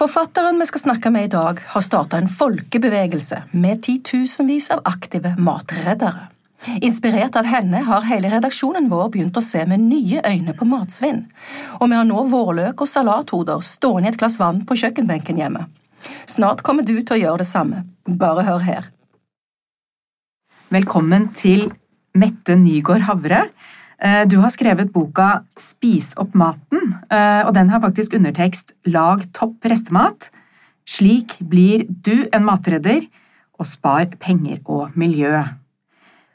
Forfatteren vi skal snakke med i dag, har starta en folkebevegelse med titusenvis av aktive matreddere. Inspirert av henne har hele redaksjonen vår begynt å se med nye øyne på matsvinn, og vi har nå vårløk og salathoder stående i et glass vann på kjøkkenbenken hjemme. Snart kommer du til å gjøre det samme. Bare hør her. Velkommen til Mette Nygård Havre. Eh, du har skrevet boka Spis opp maten, eh, og den har faktisk undertekst Lag topp restemat. Slik blir du en matredder, og spar penger og miljø.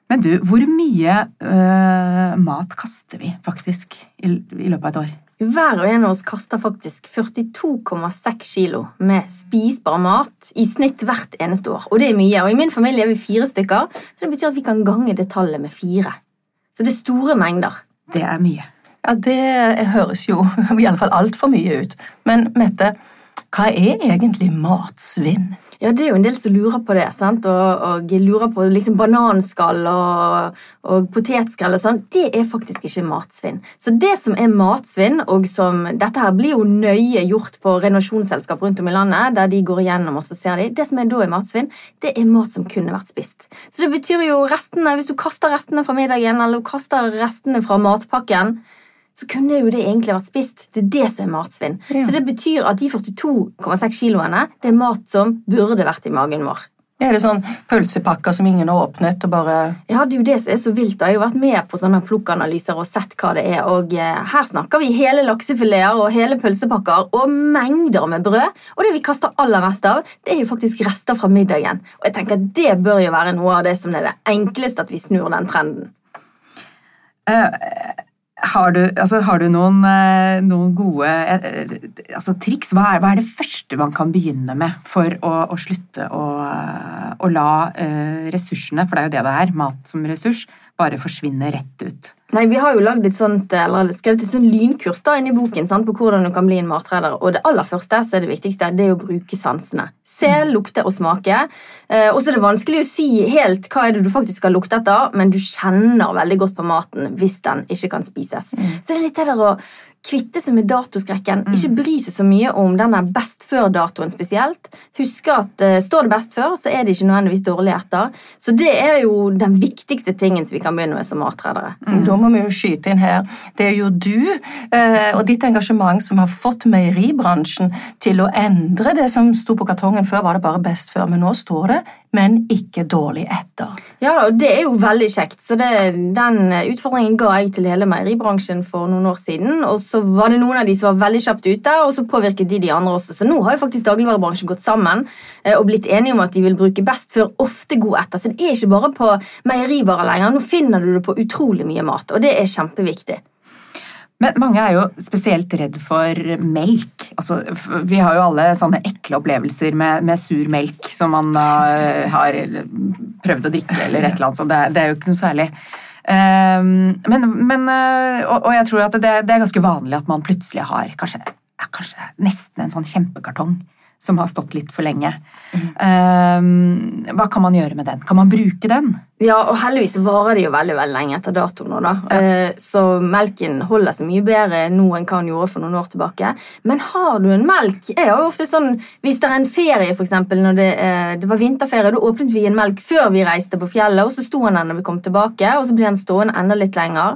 Men du, hvor mye uh, mat kaster vi faktisk i, i, løpet av et år? Hver og en av oss kaster faktisk 42,6 kilo med spisbar mat i snitt hvert eneste år. Og det er mye. Og i min familie er vi fire stykker, så det betyr at vi kan gange det tallet med fire. Så det er store mengder. Det er mye. Ja, Det høres jo i alle fall altfor mye ut. Men Mette, hva er egentlig matsvinn? Ja, Det er jo en del som lurer på det. sant? Og, og lurer på liksom bananskall og, og potetskall og sånn. Det er faktisk ikke matsvinn. Så det som er matsvinn, og som Dette her blir jo nøye gjort på renovasjonsselskap rundt om i landet, der de går igjennom og så ser de, Det som er da er matsvinn, det er mat som kunne vært spist. Så det betyr jo restene, hvis du kaster restene fra middagen eller du kaster restene fra matpakken så kunne jo det egentlig vært spist. Det er det som er matsvinn. Ja. Så det betyr at de 42,6 kiloene det er mat som burde vært i magen vår. Er det sånn pølsepakker som ingen har åpnet? og bare... Ja, Det er jo det som er så vilt. Jeg har jo vært med på sånne plukkanalyser og sett hva det er. og eh, Her snakker vi hele laksefileter og hele pølsepakker og mengder med brød. Og det vi kaster aller mest av, det er jo faktisk rester fra middagen. Og jeg tenker at Det bør jo være noe av det som er det enkleste at vi snur den trenden. Uh, har du, altså, har du noen, eh, noen, gode eh, altså, triks? Hva er, hva er, det første man kan begynne med for å, å slutte å, å la uh, ressursene, for det er jo det det er, mat som ressurs, bare forsvinne rett ut? Nei, Vi har jo et sånt, eller skrevet et sånt lynkurs da inni boken sant, på hvordan du kan bli en matreder. Og det aller første så er det viktigste det er å bruke sansene. Se, mm. lukte og smake. Eh, og så er det vanskelig å si helt hva er det du faktisk har luktet etter, men du kjenner veldig godt på maten hvis den ikke kan spises. Mm. Så det er litt det der å kvitte seg med datoskrekken. Mm. Ikke bry seg så mye om denne best før-datoen spesielt. Husk at uh, står det best før, så er det ikke nødvendigvis dårlig etter. Så det er jo den viktigste tingen som vi kan begynne med som mattredere. Mm. Da må vi jo skyte inn her. Det er jo du uh, og ditt engasjement som har fått meieribransjen til å endre det som sto på kartongen. Før var det bare best før, men nå står det men ikke dårlig etter. Ja, og Det er jo veldig kjekt. så det, Den utfordringen ga jeg til hele meieribransjen for noen år siden. og Så var det noen av de som var veldig kjapt ute, og så påvirket de de andre også. Så nå har jo faktisk dagligvarebransjen gått sammen eh, og blitt enige om at de vil bruke best før, ofte god etter. Så det er ikke bare på meierivarer lenger. Nå finner du det på utrolig mye mat, og det er kjempeviktig. Men mange er jo spesielt redd for melk. Altså, vi har jo alle sånne ekle opplevelser med, med sur melk som man uh, har prøvd å drikke, eller et eller annet sånt. Det, det er jo ikke noe særlig. Um, men, men uh, og, og, jeg tror at det, det, er ganske vanlig at man plutselig har kanskje, kanskje nesten en sånn kjempekartong som har stått litt for lenge. Mm. hva kan man gjøre med den? Kan man bruke den? Ja, og heldigvis varer de jo veldig veldig lenge etter dato nå, da. Ja. Uh, så melken holder seg mye bedre nå enn hva den gjorde for noen år tilbake. Men har du en melk Jeg har jo ofte sånn, Hvis det er en ferie, f.eks. Når det, uh, det, var vinterferie, da åpnet vi en melk før vi reiste på fjellet, og så sto den der når vi kom tilbake, og så ble den stående enda litt lenger.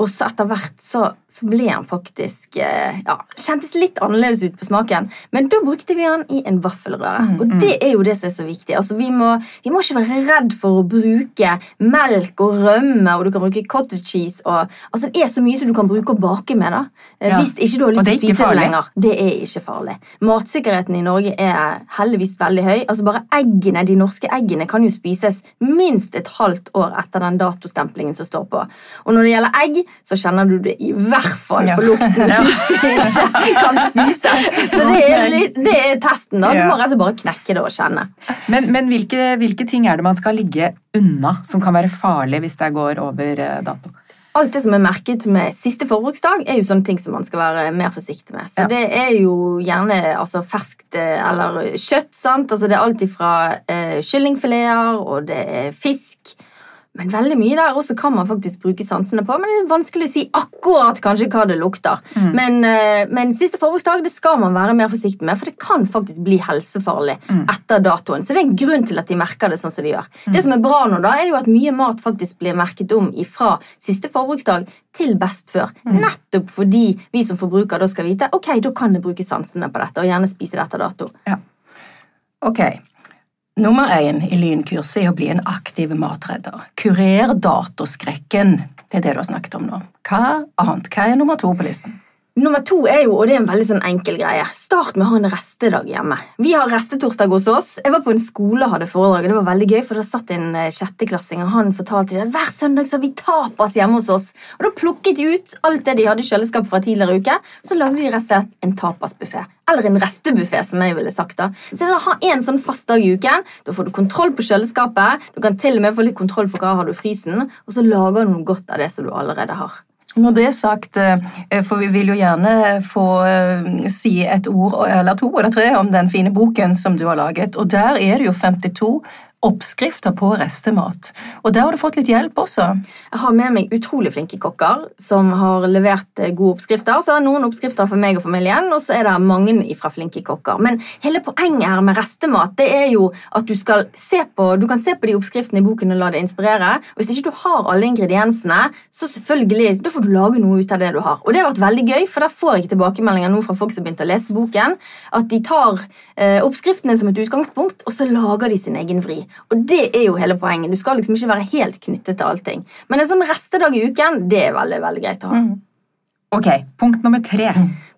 Og så etter hvert så, så, ble han faktisk eh, ja, Kjentes litt annerledes ut på smaken. Men da brukte vi han i en vaffelrøre. Mm, og det er jo det som er så viktig. Altså, vi, må, vi må ikke være redd for å bruke melk og rømme, og du kan bruke cottage cheese og, altså, Det er så mye som du kan bruke å bake med. da. Ja. Hvis ikke du har lyst til å spise det lenger. Det er ikke farlig. Matsikkerheten i Norge er heldigvis veldig høy. Altså Bare eggene, de norske eggene kan jo spises minst et halvt år etter den datostemplingen som står på. Og når det gjelder egg, så kjenner du det i hvert fall på lukten hvis det ikke kan spises. Så det er, litt, det er testen. da. Du må altså bare knekke det og kjenne. Men, men hvilke, hvilke, ting er det man skal ligge unna som kan være farlig hvis det går over eh, dato? Alt det som er merket med siste forbruksdag, er jo sånne ting som man skal være mer forsiktig med. Så ja. Det er jo gjerne altså, ferskt eh, eller kjøtt. sant? Altså, det er alt ifra eh, kyllingfileter, og det er fisk Men veldig mye der også kan man faktisk bruke sansene på. Men det er vanskelig å si akkurat kanskje hva det lukter. Mm. Men, eh, men siste forbruksdag det skal man være mer forsiktig med, for det kan faktisk bli helsefarlig Mm. etter datoen. Så det er en grunn til at de merker det sånn som de gjør. Mm. Det som er bra nå, da, er jo at mye mat faktisk blir merket om fra siste forbruksdag til best før. Mm. Nettopp fordi vi som forbruker da skal vite ok, da kan jeg bruke sansene på dette, og gjerne spise det etter dato. Ja. Ok. Nummer én i lynkurset er å bli en aktiv matredder. Kurer datoskrekken. Det er det du har snakket om nå. Hva annet? Hva er nummer to på listen? Nummer to er jo, og det er en veldig sånn enkel greie, start med å ha en restedag hjemme. Vi har restetorsdag hos oss. Jeg var på en skole og hadde foredrag, og det var veldig gøy, for da satt en eh, sjetteklassing, og han fortalte dem at hver søndag så har vi tapas hjemme hos oss. Og da plukket de ut alt det de hadde i kjøleskapet fra tidligere uke, så lagde de rett og slett en tapasbuffé. Eller en restebuffé, som jeg ville sagt. da. Så da ha en sånn fast dag i uken. Da får du kontroll på kjøleskapet, du kan til og med få litt kontroll på hva har du i frysen, og så lager du noe godt av det som du allerede har. Når det er sagt, eh, for vi vil jo gjerne få eh, si et ord eller to eller tre om den fine boken som du har laget, og der er det jo 52 oppskrifter på restemat. Og der har du fått litt hjelp også. Jeg har med meg utrolig flinke kokker som har levert eh, gode oppskrifter. Så det er noen oppskrifter for meg og familien, og så er det mange fra flinke kokker. Men hele poenget her med restemat det er jo at du skal se på du kan se på de oppskriftene i boken og la deg inspirere. Og hvis ikke du har alle ingrediensene, så selvfølgelig, da får du lage noe ut av det du har. Og det har vært veldig gøy, for der får jeg tilbakemeldinger nå fra folk som begynte å lese boken, at de tar eh, oppskriftene som et utgangspunkt, og så lager de sin egen vri. Og det er jo hele poenget. Du skal liksom ikke være helt knyttet til allting. Men en sånn restedag i uken, det er veldig veldig greit å ha. Ok, punkt nummer tre.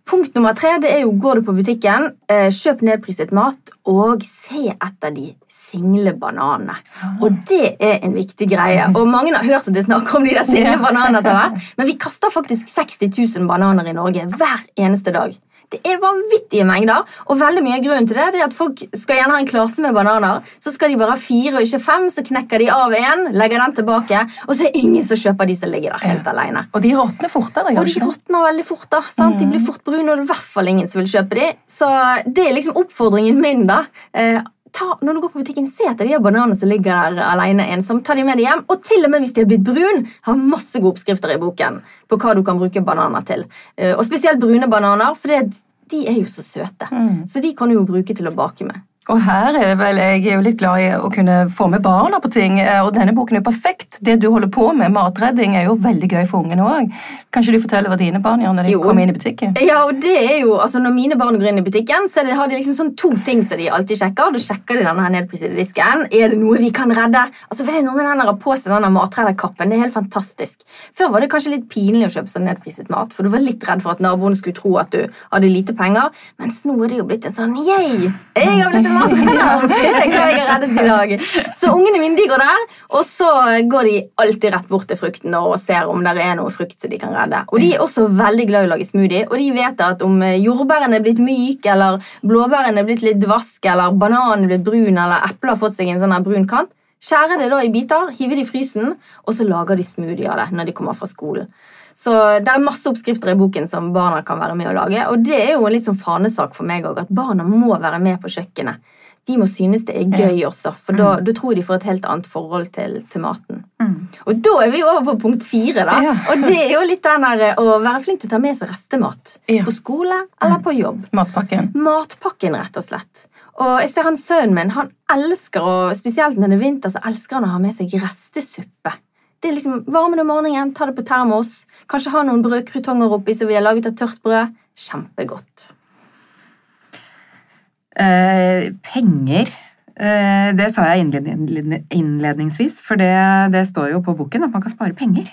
Punkt nummer tre det er jo går du på butikken, eh, kjøp nedpriset mat, og se etter de single bananene. Og det er en viktig greie. Og mange har hørt at jeg snakker om de der single bananene etter hvert, men vi kaster faktisk 60 000 bananer i Norge hver eneste dag. Det er vanvittige mengder, og veldig mye av grunnen til det, det er at folk skal gjerne ha en klase med bananer. Så skal de bare ha fire og ikke fem, så knekker de av én, legger den tilbake, og så er det ingen som kjøper de som ligger der helt alene. Og de råtner fortere, Og de råtner veldig fort. da, sant? De blir fort brune, og det er i hvert fall ingen som vil kjøpe de. Så det er liksom oppfordringen min. da. Eh, ta, når du går på butikken, Se etter de bananene som ligger der alene ensom. Ta de med deg hjem. Og til og med hvis de har blitt brun, har masse gode oppskrifter i boken på hva du kan bruke bananer til. Eh, og spesielt brune bananer, for det, de er jo så søte. Så de kan du jo bruke til å bake med. Og her er det vel, Jeg er jo litt glad i å kunne få med barna på ting, eh, og denne boken er perfekt. Det du holder på med, matredding, er jo veldig gøy for ungene òg. Kanskje du forteller hva dine barn gjør når de Jo. kommer inn i butikken? Ja, og det er jo, altså Når mine barn går inn i butikken, så det, har de liksom sånn to ting som de alltid sjekker. Da sjekker de denne her nedprisede disken. Er det noe vi kan redde? Altså, for det er noe med den der å påse denne matredderkappen. Det er helt fantastisk. Før var det kanskje litt pinlig å kjøpe sånn nedpriset mat, for du var litt redd for at naboen skulle tro at du hadde lite penger. Mens nå er det jo blitt en sånn yeah! Jeg har blitt en matredder! Se hva jeg har reddet i dag. Så ungene mine de går der, og så går de alltid rett bort til frukten og ser om det er noe frukt som de kan redde. Og de er også veldig glad i å lage smoothie, og de vet at om jordbærene er blitt myke, eller blåbærene er blitt litt dvask, eller bananen er blitt brun, eller eplet har fått seg en sånn brun kant, skjærer det da i biter, hiver det i frysen, og så lager de smoothie av det når de kommer fra skolen. Så Det er masse oppskrifter i boken som barna kan være med å lage. Og det er jo en litt sånn fanesak for meg òg, at barna må være med på kjøkkenet. De må synes det er gøy også, for da, da tror de får et helt annet forhold til, til maten. Og da er vi over på punkt fire. da. Ja. Og det er jo litt den der eh, å være flink til å ta med seg restemat. Ja. På skole eller på jobb. Matpakken. Matpakken, rett og slett. Og jeg ser han Sønnen min han elsker, og spesielt når det er vinter, så elsker han å ha med seg restesuppe. Det er liksom Varme det om morgenen, ta det på termos. Kanskje ha noen brødkrutonger oppi som vi har laget av tørt brød. Kjempegodt. Eh, penger eh, Det sa jeg innledningsvis, for det, det står jo på boken at man kan spare penger.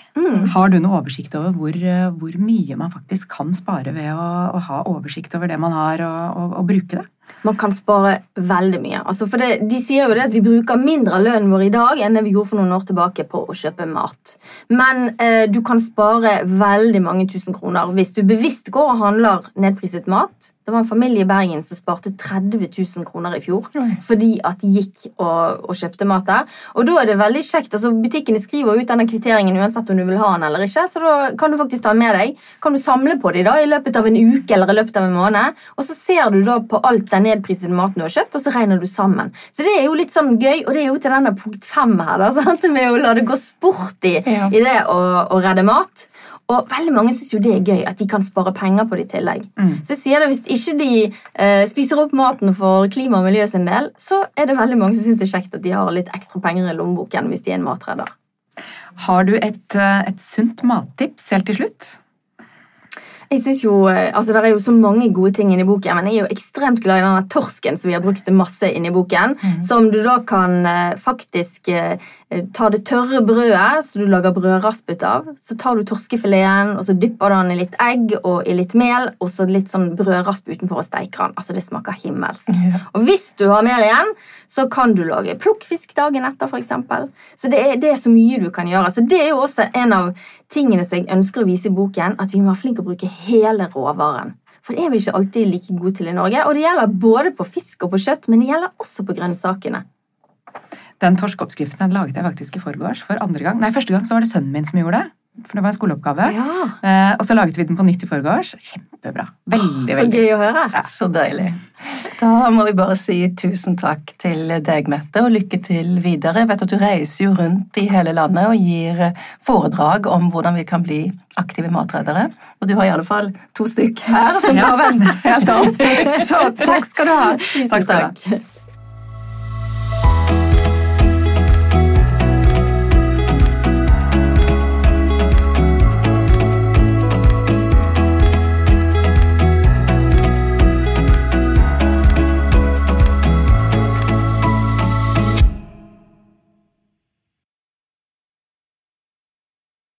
Har du noe oversikt over hvor, hvor mye man faktisk kan spare ved å, å ha oversikt over det man har, og, og, og bruke det? Man kan spare veldig mye. Altså det, de sier jo det at vi bruker mindre av lønnen vår i dag enn det vi gjorde for noen år tilbake på å kjøpe mat. Men eh, du kan spare veldig mange tusen kroner hvis du bevisst går og handler nedpriset mat. Det var en familie i Bergen som sparte 30 000 kroner i fjor fordi at de gikk og, og kjøpte mat der. Og da er det veldig kjekt. altså Butikkene skriver ut denne kvitteringen uansett om du vil ha den eller ikke, så da kan du faktisk ta den med deg. Kan du samle på dem da i løpet av en uke eller i løpet av en måned, og så ser du da på alt den nedprisede maten du har kjøpt, og så regner du sammen. Så det er jo litt sånn gøy, og det er jo til denne punkt fem her, da, sant? med å la det gå sport i, Ja. i det å, å redde mat. Og veldig mange syns jo det er gøy, at de kan spare penger på det i tillegg. Så jeg sier det, hvis ikke de eh, spiser opp maten for klima og miljø sin del, så er det veldig mange som syns det er kjekt at de har litt ekstra penger i lommeboken hvis de er en matredder. Har du et, eh, et sunt mattips helt til slutt? Jeg synes jo, eh, altså Det er jo så mange gode ting inni boken, men jeg er jo ekstremt glad i denne torsken som vi har brukt masse inni boken. Som du da kan eh, faktisk eh, ta det tørre brødet som du lager brødrasp ut av. Så tar du torskefileten og så dypper du den i litt egg og i litt mel og så litt sånn brødrasp utenpå og steiker den. Altså Det smaker himmelsk. Og hvis du har mer igjen, så kan du lage plukkfisk dagen etter, f.eks. Så det er, det er så mye du kan gjøre. Så det er jo også en av tingene som jeg ønsker å vise i boken, at vi må være flinke å bruke hele råvaren. For det er vi ikke alltid like gode til i Norge. Og det gjelder både på fisk og på kjøtt, men det gjelder også på grønnsakene. Den torskeoppskriften laget jeg faktisk i forgårs. For andre gang. Nei, første gang så var det sønnen min som gjorde det. For det var en skoleoppgave. Ja. Eh, og så laget vi den på nytt i forgårs. Kjempebra. Veldig, Så veldig. gøy å høre. Ja. Så deilig. Da må vi bare si tusen takk til deg, Mette, og lykke til videre. Jeg vet at du reiser jo rundt i hele landet og gir foredrag om hvordan vi kan bli aktive matredere. Og du har i alle fall to stykk her som Ja. har ventet helt om. Så takk skal du ha. Tusen Takk du takk.